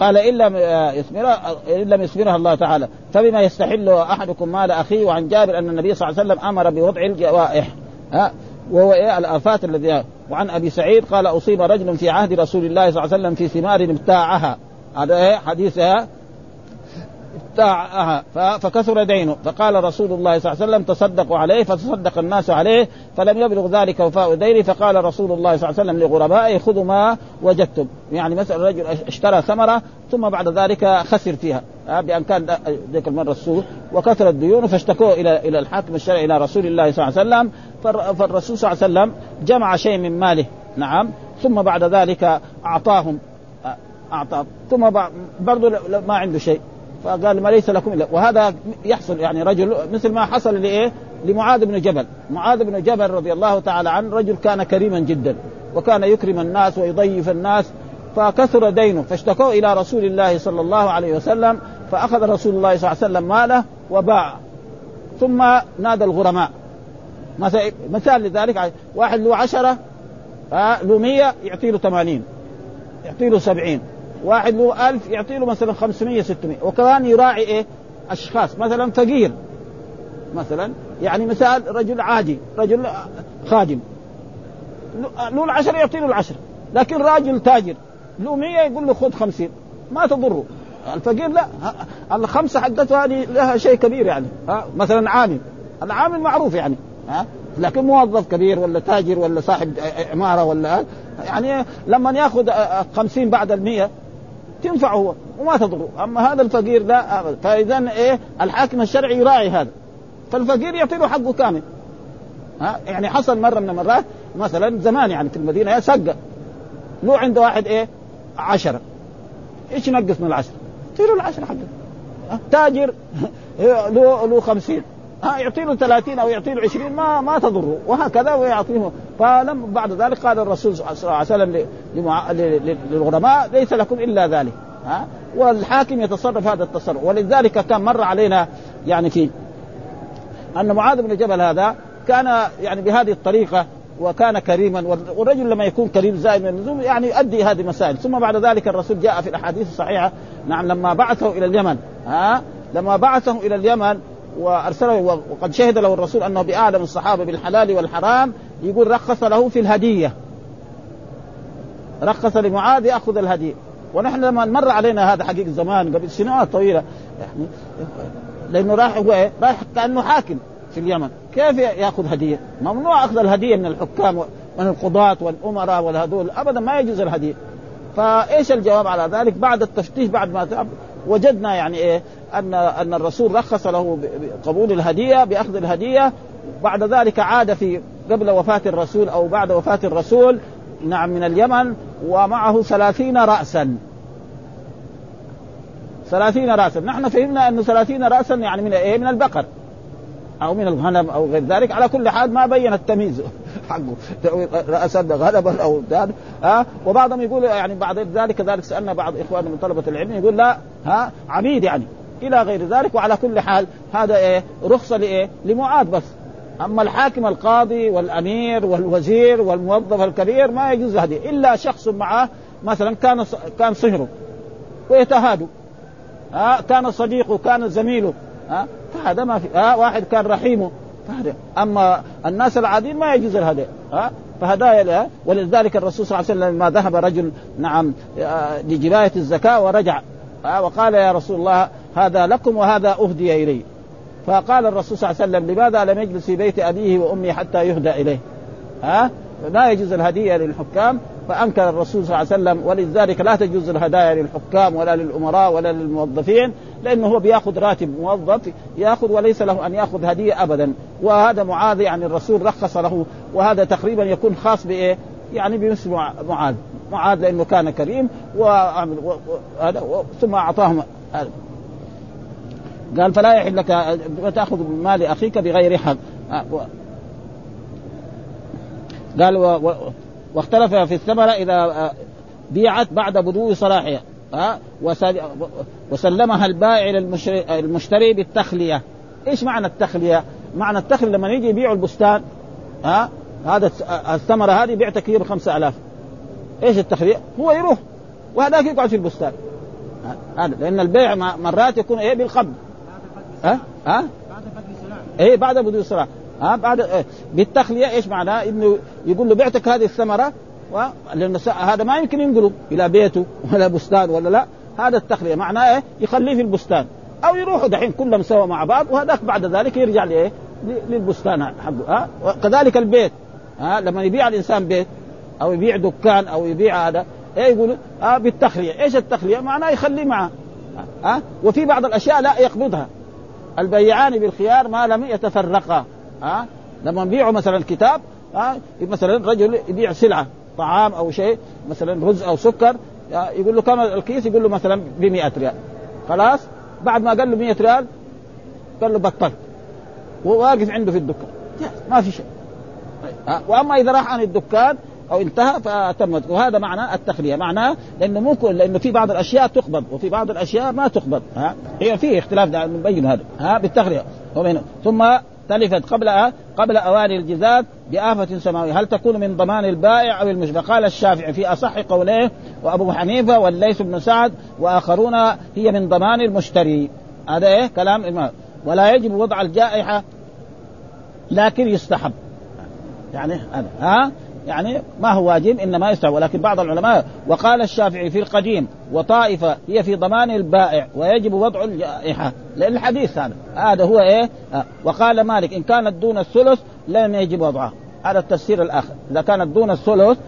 قال إن لم يثمرها إن لم يثمرها الله تعالى. فبما يستحل أحدكم مال أخيه وعن جابر أن النبي صلى الله عليه وسلم أمر بوضع الجوائح ها وهو إيه؟ الآفات الذي وعن أبي سعيد قال أصيب رجل في عهد رسول الله صلى الله عليه وسلم في ثمار ابتاعها. هذا إيه؟ ابتاعها فكثر دينه. فقال رسول الله صلى الله عليه وسلم تصدقوا عليه. فتصدق الناس عليه. فلم يبلغ ذلك وفاء دينه فقال رسول الله صلى الله عليه وسلم لغربائه خذوا ما وجدتم. يعني مثلا رجل اشترى ثمرة ثم بعد ذلك خسر فيها. بأن كان ذيك المرة السوق وكثرت ديونه فاشتكوه إلى إلى الحاكم الشرعي إلى رسول الله صلى الله عليه وسلم. فالرسول صلى الله عليه وسلم جمع شيء من ماله. نعم. ثم بعد ذلك أعطاهم. اعطاه ثم برضه ما عنده شيء. فقال ما ليس لكم الا وهذا يحصل يعني رجل مثل ما حصل لإيه؟ لمعاذ بن جبل، معاذ بن جبل رضي الله تعالى عنه رجل كان كريما جدا وكان يكرم الناس ويضيف الناس فكثر دينه فاشتكوا إلى رسول الله صلى الله عليه وسلم فأخذ رسول الله صلى الله عليه وسلم ماله وباع. ثم نادى الغرماء. مثال لذلك واحد له عشرة له مية يعطي له ثمانين يعطي له سبعين. واحد له ألف يعطي له مثلا 500 600 وكمان يراعي إيه؟ أشخاص. مثلا فقير. مثلا يعني مثال رجل عادي رجل خادم. له العشر يعطي له العشر. لكن راجل تاجر له 100 يقول له خذ 50 ما تضره. الفقير لا. الخمسة حقته هذه لها شيء كبير يعني. ها؟ مثلا عامل. العامل معروف يعني. ها؟ لكن موظف كبير ولا تاجر ولا صاحب عمارة ولا يعني لما ياخذ 50 بعد ال 100 تنفعه هو وما تضره. أما هذا الفقير لا ابدا فإذا إيه؟ الحاكم الشرعي يراعي هذا. فالفقير يعطي له حقه كامل. ها؟ يعني حصل مرة من المرات مثلا زمان يعني في المدينة سقه لو عنده واحد إيه؟ عشرة. إيش ينقص من العشرة؟ له العشرة حقه. تاجر له له 50 ها يعطي له 30 أو يعطي له 20 ما ما تضره وهكذا ويعطيه. فلم بعد ذلك قال الرسول صلى الله عليه وسلم للغرماء ليس لكم إلا ذلك. ها؟ والحاكم يتصرف هذا التصرف. ولذلك كان مر علينا يعني في أن معاذ بن جبل هذا كان يعني بهذه الطريقة وكان كريما والرجل لما يكون كريم زائد من اللزوم يعني يؤدي هذه المسائل. ثم بعد ذلك الرسول جاء في الأحاديث الصحيحة. نعم لما بعثه إلى اليمن ها؟ لما بعثه إلى اليمن وأرسله وقد شهد له الرسول أنه بأعلم الصحابة بالحلال والحرام يقول رخص له في الهدية رخص لمعاذ يأخذ الهدية ونحن لما مر علينا هذا حقيقة زمان قبل سنوات طويلة يعني لأنه راح هو إيه؟ راح كأنه حاكم في اليمن كيف يأخذ هدية؟ ممنوع أخذ الهدية من الحكام من القضاة والأمراء والهذول ابدا ما يجوز الهدية فإيش الجواب على ذلك؟ بعد التفتيش بعد ما وجدنا يعني إيه؟ أن أن الرسول رخص له بقبول الهدية بأخذ الهدية. بعد ذلك عاد في قبل وفاة الرسول أو بعد وفاة الرسول نعم من اليمن ومعه ثلاثين رأسا. ثلاثين رأسا. نحن فهمنا أنه ثلاثين رأسا يعني من إيه؟ من البقر. أو من الغنم أو غير ذلك. على كل حال ما بين التمييز حقه. رأسا غنما أو ها؟ أه؟ وبعضهم يقول يعني بعد ذلك كذلك سألنا بعض إخواننا من طلبة العلم يقول لا ها عبيد يعني. إلى غير ذلك وعلى كل حال هذا إيه رخصة لإيه؟ لمعاذ بس. أما الحاكم القاضي والأمير والوزير والموظف الكبير ما يجوز هذه إلا شخص معه مثلا كان كان صهره ويتهادوا. ها كان صديقه كان زميله. ها فهذا ما في ها واحد كان رحيمه. فهذا أما الناس العاديين ما يجوز الهدايا ها فهدايا ولذلك الرسول صلى الله عليه وسلم لما ذهب رجل نعم لجباية الزكاة ورجع. وقال يا رسول الله هذا لكم وهذا اهدي الي فقال الرسول صلى الله عليه وسلم لماذا لم يجلس في بيت أبيه وأمه حتى يهدى إليه؟ ها؟ لا يجوز الهدية للحكام فأنكر الرسول صلى الله عليه وسلم ولذلك لا تجوز الهدايا للحكام ولا للأمراء ولا للموظفين لأنه هو بيأخذ راتب موظف يأخذ وليس له أن يأخذ هدية ابدا وهذا معاذ يعني الرسول رخص له وهذا تقريبا يكون خاص بإيه؟ يعني بمثل معاذ معاذ لأنه كان كريم وهذا ثم أعطاهم قال فلا يحل لك تأخذ مال أخيك بغير حق قال و... و... واختلف في الثمرة إذا بيعت بعد بدو صلاحها. ها وسلمها البائع للمشتري بالتخلية. إيش معنى التخلية؟ معنى التخلية لما يجي يبيعوا البستان ها هذا الثمرة هذه بعتك هي ب 5000 إيش التخلية؟ هو يروح وهذاك يقعد في البستان. هذا لأن البيع مرات يكون إيه؟ بالقبض. ها؟ ها؟ بعد بدء إيه بعد بدء الصلاه ها؟ بعد إيه؟ بالتخلية إيش معناه؟ إنه يقول له بعتك هذه الثمرة و... لأن هذا ما يمكن ينقله إلى بيته ولا بستان ولا لا. هذا التخلية معناه إيه؟ يخليه في البستان. أو يروحوا دحين كلهم سوا مع بعض وهذاك بعد ذلك يرجع لإيه؟ للبستان حقه. ها؟ وكذلك البيت. ها؟ لما يبيع الإنسان بيت أو يبيع دكان أو يبيع هذا إيه يقول آه بالتخلية، إيش التخلية؟ معناه يخليه معه. ها؟ وفي بعض الأشياء لا يقبضها. البيعان بالخيار ما لم يتفرقا ها؟ لما يبيعوا مثلا كتاب ها؟ مثلا رجل يبيع سلعة طعام أو شيء مثلا رز أو سكر يقول له كم الكيس؟ يقول له مثلا ب 100 ريال. خلاص؟ بعد ما قال له 100 ريال قال له بطلت وواقف عنده في الدكان. ما في شيء. وأما إذا راح عن الدكان أو انتهى فتمت. وهذا معنى التخلية. معناه لأنه ممكن لأنه في بعض الأشياء تقبض وفي بعض الأشياء ما تقبض. ها؟ هي في اختلاف نبين هذا. ها؟ بالتخلية. ثم تلفت قبل قبل أواني الجزاز بآفة سماوية. هل تكون من ضمان البائع أو المشتري قال الشافعي في أصح قوليه وأبو حنيفة والليث بن سعد وآخرون هي من ضمان المشتري. هذا إيه؟ كلام إمام. ولا يجب وضع الجائحة لكن يستحب. يعني هذا. ها؟ يعني ما هو واجب إنما يستحب. ولكن بعض العلماء وقال الشافعي في القديم وطائفة هي في ضمان البائع ويجب وضع الجائحة لأن الحديث هذا. هذا هو إيه؟ آه. وقال مالك إن كانت دون الثلث لم يجب وضعها. هذا التفسير الآخر. إذا كانت دون الثلث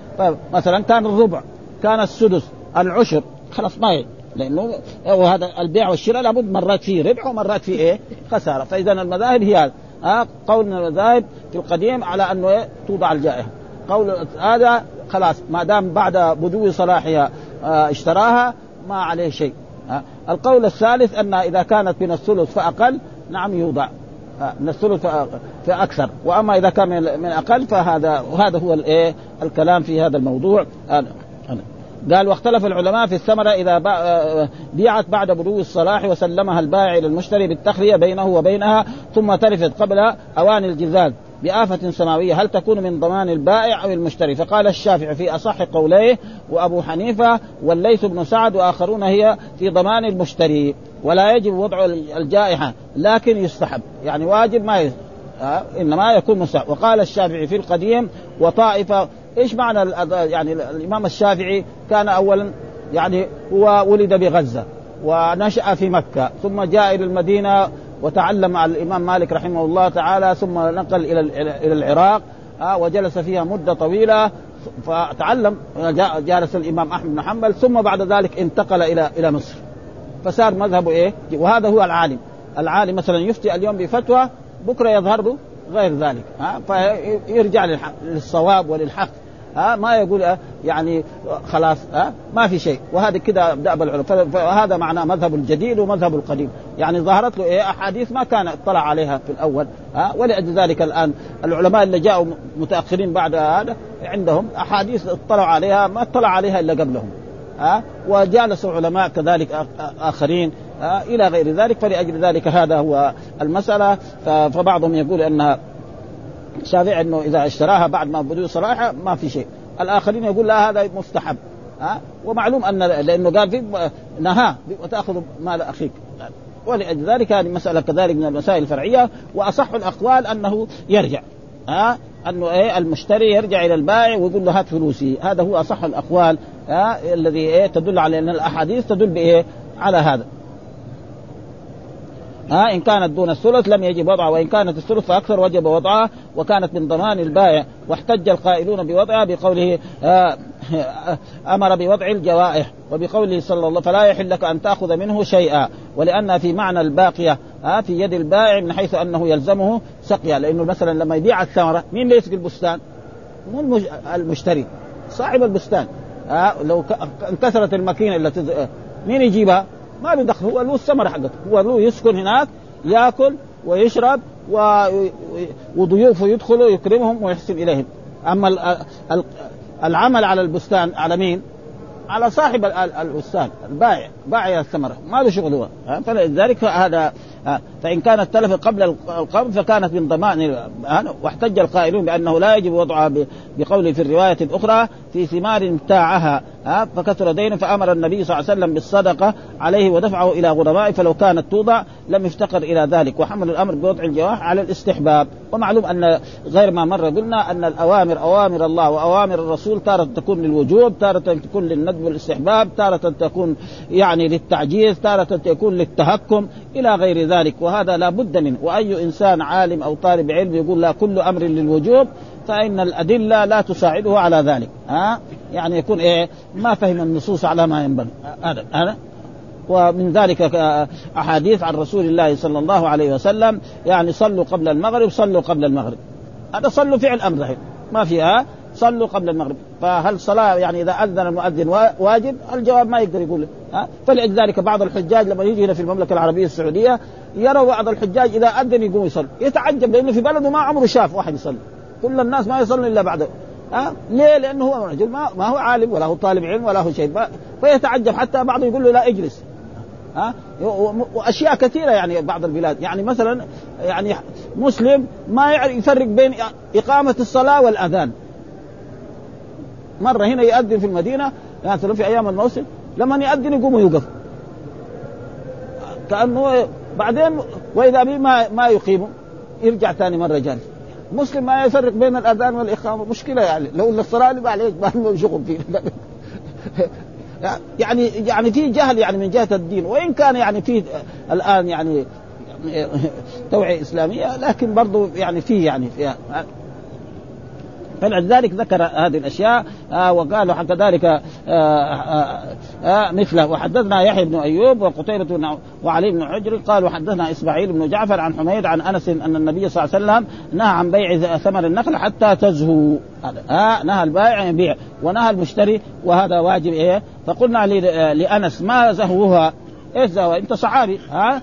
مثلا كان الربع كان السدس العشر خلاص ما يجب لأنه وهذا البيع والشراء لابد مرات فيه ربح ومرات فيه إيه؟ خسارة. فاذا المذاهب هي هذا. ها قول المذاهب في القديم على أنه إيه؟ توضع الجائحة. قول هذا خلاص ما دام بعد بدو صلاحها آه اشتراها ما عليه شيء. آه القول الثالث أن إذا كانت من الثلث فأقل نعم يوضع. آه من الثلث فأكثر. وأما إذا كان من أقل فهذا وهذا هو الايه الكلام في هذا الموضوع. قال واختلف العلماء في الثمرة إذا بيعت بعد بلوغ الصلاح وسلمها البائع إلى المشتري بالتخلية بينه وبينها ثم تلفت قبل أوان الجزاز. بآفة سماوية هل تكون من ضمان البائع أو المشتري؟ فقال الشافعي في أصح قوليه وأبو حنيفة والليث بن سعد وآخرون هي في ضمان المشتري. ولا يجب وضع الجائحة لكن يستحب. يعني واجب ما يستحب. إنما يكون مستحب. وقال الشافعي في القديم وطائفة إيش معنى يعني الإمام الشافعي كان اولا؟ يعني هو ولد بغزة ونشأ في مكة ثم جاء إلى المدينة وتعلم على الإمام مالك رحمه الله تعالى ثم نقل إلى إلى العراق آه وجلس فيها مدة طويلة فتعلم جالس الإمام أحمد بن حنبل ثم بعد ذلك انتقل إلى إلى مصر. فصار مذهبه إيه؟ وهذا هو العالم. العالم مثلا يفتي اليوم بفتوى بكرة يظهر له غير ذلك ها فيرجع للصواب وللحق. ها ما يقول يعني خلاص ها ما في شيء. وهذا كده دأب العلماء فهذا معناه مذهب الجديد ومذهب القديم. يعني ظهرت له إيه أحاديث ما كان اطلع عليها في الأول ها. ولأجل ذلك الآن العلماء اللي جاءوا متأخرين بعد هذا عندهم أحاديث اطلعوا عليها ما اطلع عليها إلا قبلهم ها. وجالسوا علماء كذلك آخرين إلى غير ذلك. فلأجل ذلك هذا هو المسألة. فبعضهم يقول إنها الشافعي انه اذا اشتراها بعد ما بدو صلاحها ما في شيء. الآخرين يقول لا هذا مستحب. ها؟ ومعلوم أن لأنه قال في نهى وتأخذ مال أخيك. ولذلك ذلك هذه مسألة كذلك من المسائل الفرعية وأصح الأقوال أنه يرجع. ها؟ أنه إيه المشتري يرجع إلى البائع ويقول له هات فلوسي. هذا هو أصح الأقوال ها؟ الذي إيه تدل على أن الأحاديث تدل بإيه؟ على هذا. ها إن كانت دون الثلث لم يجب وضعها وإن كانت الثلث فأكثر وجب وضعها وكانت من ضمان البائع واحتج القائلون بوضعها بقوله آه أمر بوضع الجوائح وبقوله صلى الله فلا يحل لك أن تأخذ منه شيئا ولأن في معنى الباقية آه في يد البائع من حيث أنه يلزمه سقيا لأنه مثلا لما يبيع الثمرة مين اللي يسقي البستان؟ مو المشتري صاحب البستان آه لو انكسرت الماكينة التي مين يجيبها؟ ما له دخل هو له الثمرة حقته هو له يسكن هناك ياكل ويشرب و... وضيوفه يدخلوا يكرمهم ويحسن إليهم أما العمل على البستان على مين؟ على صاحب البستان البائع بائع الثمرة ما له شغل هو فلذلك هذا فإن كانت تلفت قبل القبض فكانت من ضمان واحتج القائلون بأنه لا يجب وضعها بقوله في الرواية الأخرى في ثمار ابتاعها فكثر دينه فأمر النبي صلى الله عليه وسلم بالصدقة عليه ودفعه إلى غربائه فلو كانت توضع لم يفتقر إلى ذلك وحمل الأمر بوضع الجواح على الاستحباب. ومعلوم أن غير ما مر قلنا أن الأوامر أوامر الله وأوامر الرسول تارة تكون للوجوب تارة تكون للندب والاستحباب تارة تكون يعني للتعجيز تارة تكون للتهكم إلى غير ذلك وهذا لا بد منه. وأي إنسان عالم أو طالب علم يقول لا كل أمر للوجوب فإن الأدلة لا تساعده على ذلك. ها؟ يعني يكون إيه ما فهم النصوص على ما ينبغي. هذا هذا. ومن ذلك أحاديث عن رسول الله صلى الله عليه وسلم يعني صلوا قبل المغرب صلوا قبل المغرب. هذا صلوا فعل أمر ما فيها؟ صلوا قبل المغرب. فهل صلاة يعني إذا أذن المؤذن واجب؟ الجواب ما يقدر يقول. ها؟ فلذلك بعض الحجاج لما يجي هنا في المملكة العربية السعودية يروا بعض الحجاج إذا أذن يقوم يصلي. يتعجب لأنه في بلده ما عمره شاف واحد يصلي. كل الناس ما يصلون إلا بعده. ها؟ ليه؟ لأنه هو رجل ما, ما هو عالم ولا هو طالب علم ولا هو شيء فيتعجب. حتى بعضهم يقول له لا اجلس. ها؟ واشياء كثيرة يعني بعض البلاد. يعني مثلا يعني مسلم ما يعرف يفرق بين إقامة الصلاة والأذان. مرة هنا يؤذن في المدينة مثلا في أيام الموسم لما يؤذن يقوم ويوقف. كأنه بعدين وإذا به ما ما يقيم يرجع ثاني مرة جالس. مسلم ما يفرق بين الأذان والإقامة مشكلة يعني. لو الصلاة اللي عليك ما شغل فيه يعني يعني في جهل يعني من جهة الدين وإن كان يعني في الآن يعني توعية إسلامية لكن برضه يعني في يعني فيها فلذلك ذكر هذه الأشياء آه وقال كذلك آه آه آه مثله. وحدثنا يحيى بن أيوب وقتيبة وعلي بن حجر قال وحدثنا إسماعيل بن جعفر عن حميد عن أنس أن النبي صلى الله عليه وسلم نهى عن بيع ثمر النخل حتى تزهو. آه نهى البائع يبيع ونهى المشتري وهذا واجب إيه؟ فقلنا لأنس ما زهوها؟ إيش زهو أنت صحابي ها؟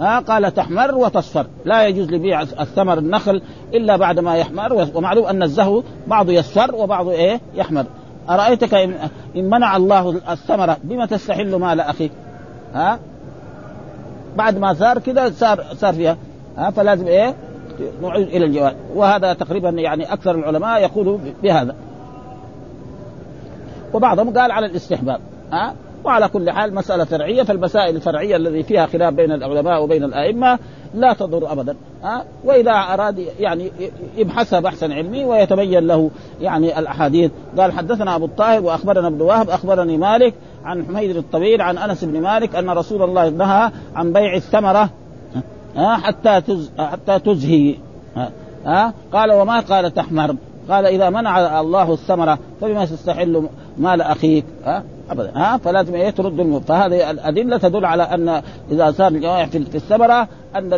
ها قال تحمر وتصفر. لا يجوز لبيع الثمر النخل إلا بعد ما يحمر ومعلوم أن الزهو بعضه يصفر وبعضه إيه؟ يحمر. أرأيتك ان منع الله الثمره بما تستحل مال أخيك؟ ها؟ بعد ما صار كذا صار صار فيها. ها؟ فلازم إيه؟ نعيد إلى الجواب. وهذا تقريبا يعني أكثر العلماء يقولوا بهذا. وبعضهم قال على الاستحباب. ها؟ وعلى كل حال مسألة فرعية فالمسائل الفرعية الذي فيها خلاف بين العلماء وبين الأئمة لا تضر أبدا. ها؟ وإذا أراد يعني يبحثها بحثا علمي ويتبين له يعني الأحاديث. قال حدثنا أبو الطاهر وأخبرنا ابن وهب أخبرني مالك عن حميد الطويل عن أنس بن مالك أن رسول الله نهى عن بيع الثمرة ها؟ حتى تز حتى تزهي ها؟ قال وما قال تحمر؟ قال إذا منع الله الثمرة فبما تستحل مال أخيك. ها؟ ابدا. ها؟ فلازم إيه؟ ترد الم... فهذه الأدلة تدل على أن إذا صار الجوائح في الثمرة أن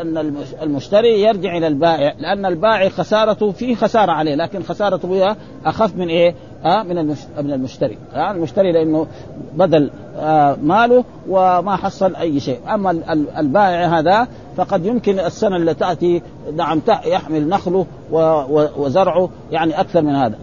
أن المشتري يرجع إلى البائع لأن البائع خسارته فيه خسارة عليه لكن خسارته هي أخف من إيه؟ ها؟ من من المشتري. ها؟ المشتري لأنه بذل آه ماله وما حصل أي شيء. أما البائع هذا فقد يمكن السنة اللي تأتي نعم يحمل نخله وزرعه يعني أكثر من هذا.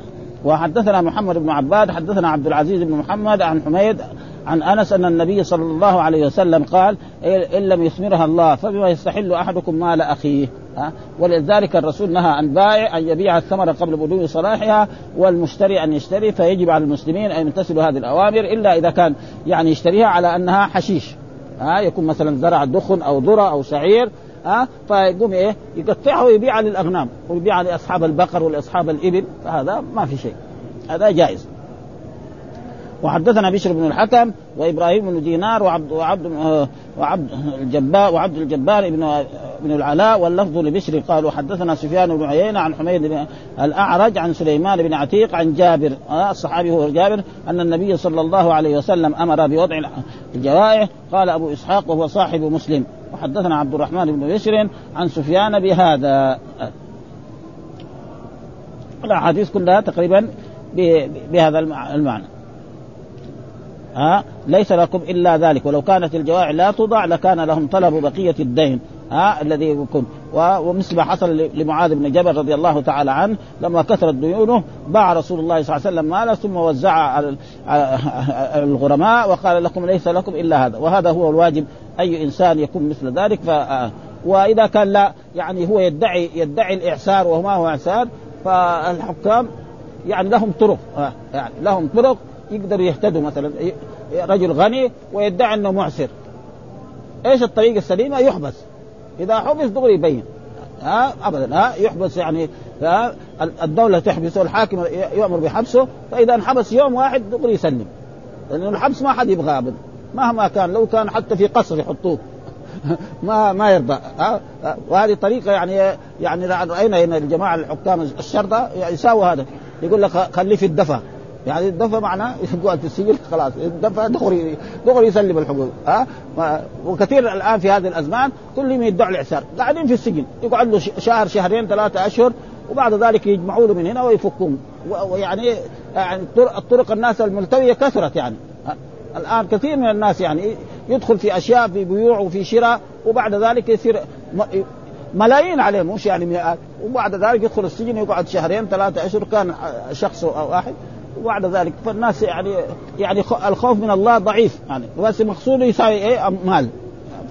وحدثنا محمد بن عباد حدثنا عبد العزيز بن محمد عن حميد عن أنس أن النبي صلى الله عليه وسلم قال ان لم يثمرها الله فبما يستحل أحدكم مال أخيه. ها؟ ولذلك الرسول نهى عن بائع أن يبيع الثمره قبل بدو صلاحها والمشتري أن يشتري فيجب على المسلمين أن يمتثلوا هذه الأوامر إلا إذا كان يعني يشتريها على أنها حشيش. ها؟ يكون مثلا زرع دخن أو ذرة أو شعير ها؟ فيقوم إيه؟ يقطعها ويبيعها للأغنام ويبيعها لأصحاب البقر ولأصحاب الإبل فهذا ما في شيء. هذا جائز. وحدثنا بشر بن الحكم وإبراهيم بن دينار وعبد وعبد وعبد الجبار وعبد الجبار بن بن العلاء واللفظ لبشر قالوا حدثنا سفيان بن عيينة عن حميد بن الأعرج عن سليمان بن عتيق عن جابر الصحابي هو جابر أن النبي صلى الله عليه وسلم أمر بوضع الجوائح قال أبو إسحاق وهو صاحب مسلم. وحدثنا عبد الرحمن بن بشر عن سفيان بهذا. الأحاديث كلها تقريبا بهذا المعنى. ها؟ ليس لكم إلا ذلك. ولو كانت الجوائع لا توضع لكان لهم طلب بقية الدين ها؟ الذي يكون. ومثل ما حصل لمعاذ بن جبل رضي الله تعالى عنه لما كثرت ديونه باع رسول الله صلى الله عليه وسلم ماله ثم وزعها على الغرماء وقال لكم ليس لكم إلا هذا وهذا هو الواجب أي إنسان يكون مثل ذلك. ف وإذا كان لا يعني هو يدعي يدعي الإعسار وما هو إعسار فالحكام يعني لهم طرق يعني لهم طرق يقدروا يهتدوا مثلا. رجل غني ويدعي إنه معسر. إيش الطريقة السليمة؟ يحبس. إذا حبس دغري يبين. ها؟ ابدا. ها؟ يحبس يعني ها؟ الدولة تحبسه الحاكم يأمر بحبسه. فإذا انحبس يوم واحد دغري يسلم. لأنه الحبس ما حد يبغاه ابدا. مهما كان لو كان حتى في قصر يحطوه. ما ما يرضى. ها؟ وهذه طريقة يعني يعني رأينا هنا الجماعة الحكام الشرطة يساووا هذا. يقول لك خليه في الدفا يعني الدفع معناه يقعد في السجن خلاص. الدفع دغري دغري يسلم الحقوق. ها؟ وكثير الآن في هذه الأزمان كلهم يدعوا الإعسار. قاعدين في السجن. يقعد له شهر شهرين ثلاثة أشهر وبعد ذلك يجمعوا له من هنا ويفكون ويعني يعني الطرق الناس الملتوية كثرت يعني. الآن كثير من الناس يعني يدخل في أشياء في بيوع وفي شراء وبعد ذلك يصير ملايين عليه مش يعني مئات. وبعد ذلك يدخل السجن يقعد شهرين ثلاثة أشهر كان شخص واحد وبعد ذلك. فالناس يعني يعني الخوف من الله ضعيف. يعني بس مقصوده يساوي إيه؟ مال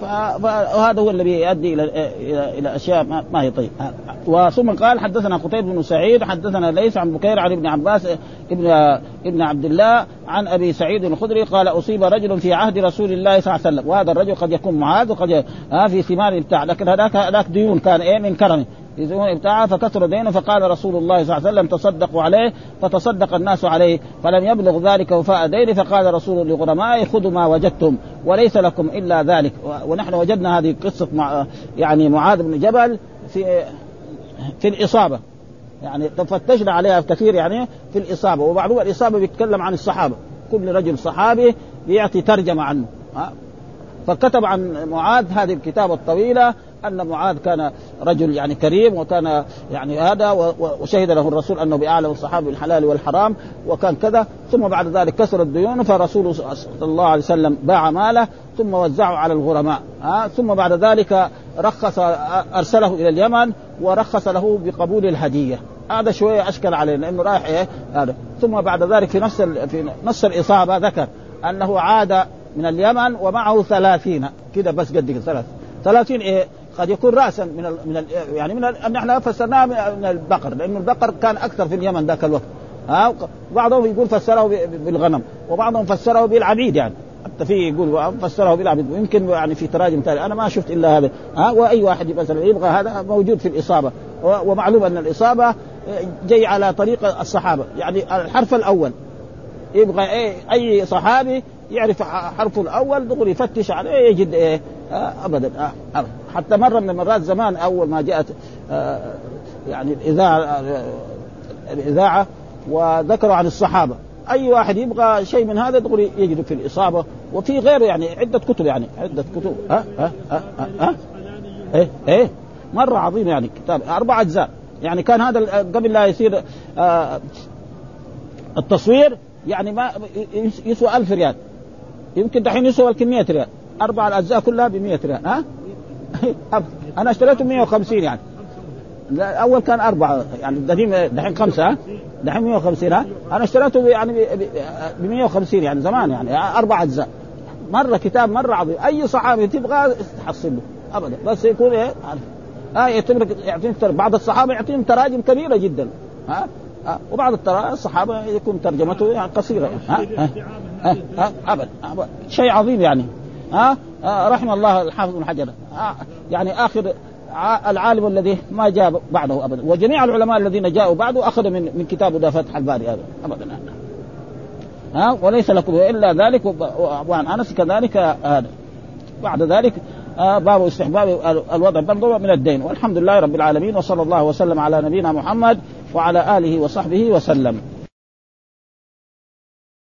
فهذا هو الذي يؤدي إلى إلى, إلى أشياء ما هي طيب. وثم قال حدثنا قتيبة بن سعيد حدثنا ليس عن بكير عن ابن عباس ابن ابن عبد الله عن أبي سعيد الخدري قال أصيب رجل في عهد رسول الله صلى الله عليه وسلم. وهذا الرجل قد يكون معاذ وقد في ثمار بتاع لكن هذاك هذاك ديون كان إيه؟ من كرمه يزعمون بتاعه فكثر دينه فقال رسول الله صلى الله عليه وسلم تصدقوا عليه. فتصدق الناس عليه فلم يبلغ ذلك وفاء دينه فقال رسول لغرمائه خذوا ما وجدتم وليس لكم إلا ذلك. ونحن وجدنا هذه قصة مع يعني معاذ بن جبل في في الإصابة. يعني تفتشنا عليها كثير يعني في الإصابة. وبعضهم الإصابة بيتكلم عن الصحابة. كل رجل صحابي بيعطي ترجمة عنه. فكتب عن معاذ هذه الكتابة الطويلة أن معاذ كان رجل يعني كريم وكان يعني هذا وشهد له الرسول أنه باعلم الصحابة بالحلال والحرام وكان كذا. ثم بعد ذلك كسر الديون فرسول صلى الله عليه وسلم باع ماله ثم وزعه على الغرماء. ها ثم بعد ذلك رخص أرسله إلى اليمن ورخص له بقبول الهدية. هذا شوية أشكل عليه لأنه رايح إيه؟ هذا. ثم بعد ذلك في نص في نص الإصابة ذكر أنه عاد من اليمن ومعه ثلاثين. كده بس قد ثلاث. ثلاثين إيه؟ قد يكون راسا من ال من ال يعني من ال إحنا فسرناه من البقر لأنه البقر كان أكثر في اليمن ذاك الوقت. ها؟ بعضهم يقول فسره بالغنم وبعضهم فسره بالعبيد يعني. حتى في يقول فسره بالعبيد. ويمكن يعني في تراجم تالي أنا ما شفت إلا هذا. ها؟ وأي واحد مثلا يبغى هذا موجود في الإصابة. ومعلوم أن الإصابة جاي على طريق الصحابة. يعني الحرف الأول. يبغى إيه؟ أي صحابي يعرف حرفه الأول دغري يفتش عليه يجد إيه؟ ابدا. آه أبداً. حتى مرة من المرات زمان أول ما جاءت آه يعني الإذاعة آه الإذاعة وذكروا عن الصحابة. أي واحد يبغى شيء من هذا دغري يجد في الإصابة وفي غيره يعني عدة كتب يعني. عدة كتب. ها ها ها ها إيه إيه. مرة عظيم يعني. كتاب. أربع أجزاء. يعني كان هذا قبل لا يصير آه التصوير يعني ما يسوى ألف ريال. يمكن دحين يسوى الكمية ريال. أربع الأجزاء كلها ب 100 ريال ها أنا اشتريته 150 يعني اول كان اربعه يعني دحين دحين خمسه دحين 150 ها أنا اشتريته يعني ب 150 يعني زمان يعني أربع اجزاء مره كتاب مره عظيم اي صحابي تبغى تحصله ابدا بس يكون إيه ها يعطيك يعطيك بعض الصحابه يعطيهم تراجم كبيره جدا ها أه وبعض الصحابه يكون ترجمته يعني قصيره ها ها ها, ها ابدا شيء عظيم يعني ها؟ أه رحم الله الحافظ بن حجر. أه يعني آخر العالم الذي ما جاء بعده أبدا. وجميع العلماء الذين جاءوا بعده أخذوا من من كتاب ده فتح الباري هذا. أبدا. ها؟ وليس لكم إلا ذلك وعن أنس كذلك هذا. بعد ذلك آه باب استحباب الوضع. برضه من الدين. والحمد لله رب العالمين وصلى الله وسلم على نبينا محمد وعلى آله وصحبه وسلم.